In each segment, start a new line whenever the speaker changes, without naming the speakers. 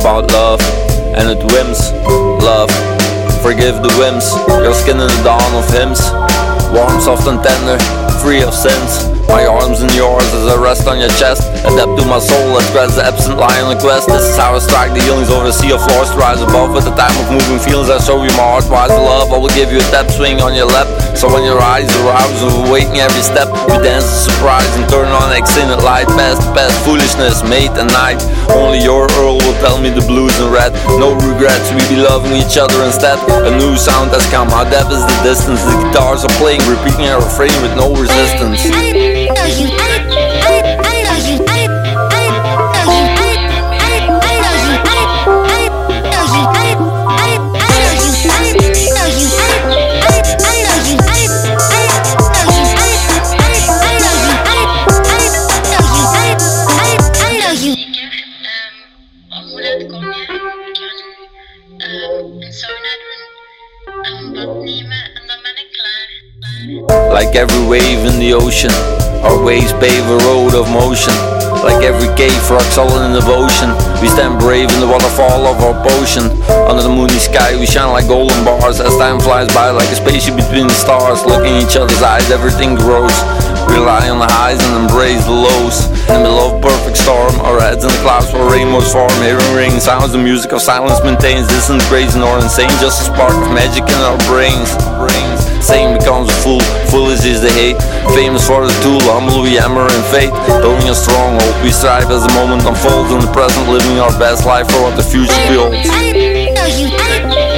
about love and it whims. Love, forgive the whims. Your skin in the dawn of hymns. Warm, soft, and tender, free of sins. My arms in yours as I rest on your chest. Adapt to my soul that grabs the absent lie on the quest. This is how I strike the healings over the sea of floors rise above. At the time of moving feelings, I show you my heart wise love. I will give you a tap swing on your lap. So when your eyes arouse of waiting every step, we dance a surprise and turn on extended light. Past, past foolishness, mate and night. Only your Earl will No regrets, we be loving each other instead. A new sound has come. How deep is the distance? The guitars are playing, repeating our refrain with no resistance. Like every wave in the ocean, our waves pave a road of motion. Like every cave rock solid in devotion, we stand brave in the waterfall of our potion. Under the moony sky, we shine like golden bars as time flies by, like a spaceship between the stars. Looking in each other's eyes, everything grows. Rely on the highs and embrace the lows. In the middle of perfect storm, our heads in the clouds where rainbows form. Hearing ring sounds, the music of silence maintains distant praise nor insane. Just a spark of magic in our brains. brains. Same becomes a fool, foolish is the hate. Famous for the tool, humble we hammer in faith. Building a strong hope, we strive as the moment unfolds. In the present, living our best life for what the future holds.
I know you.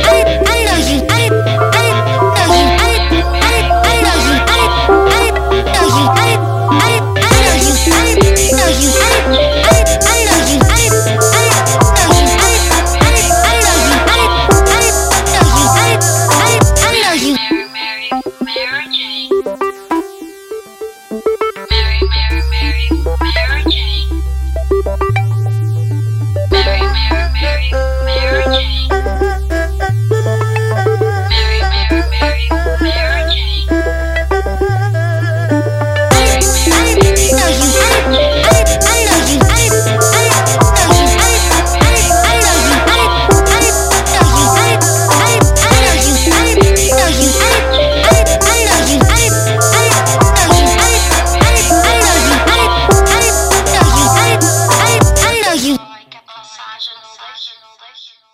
National. National.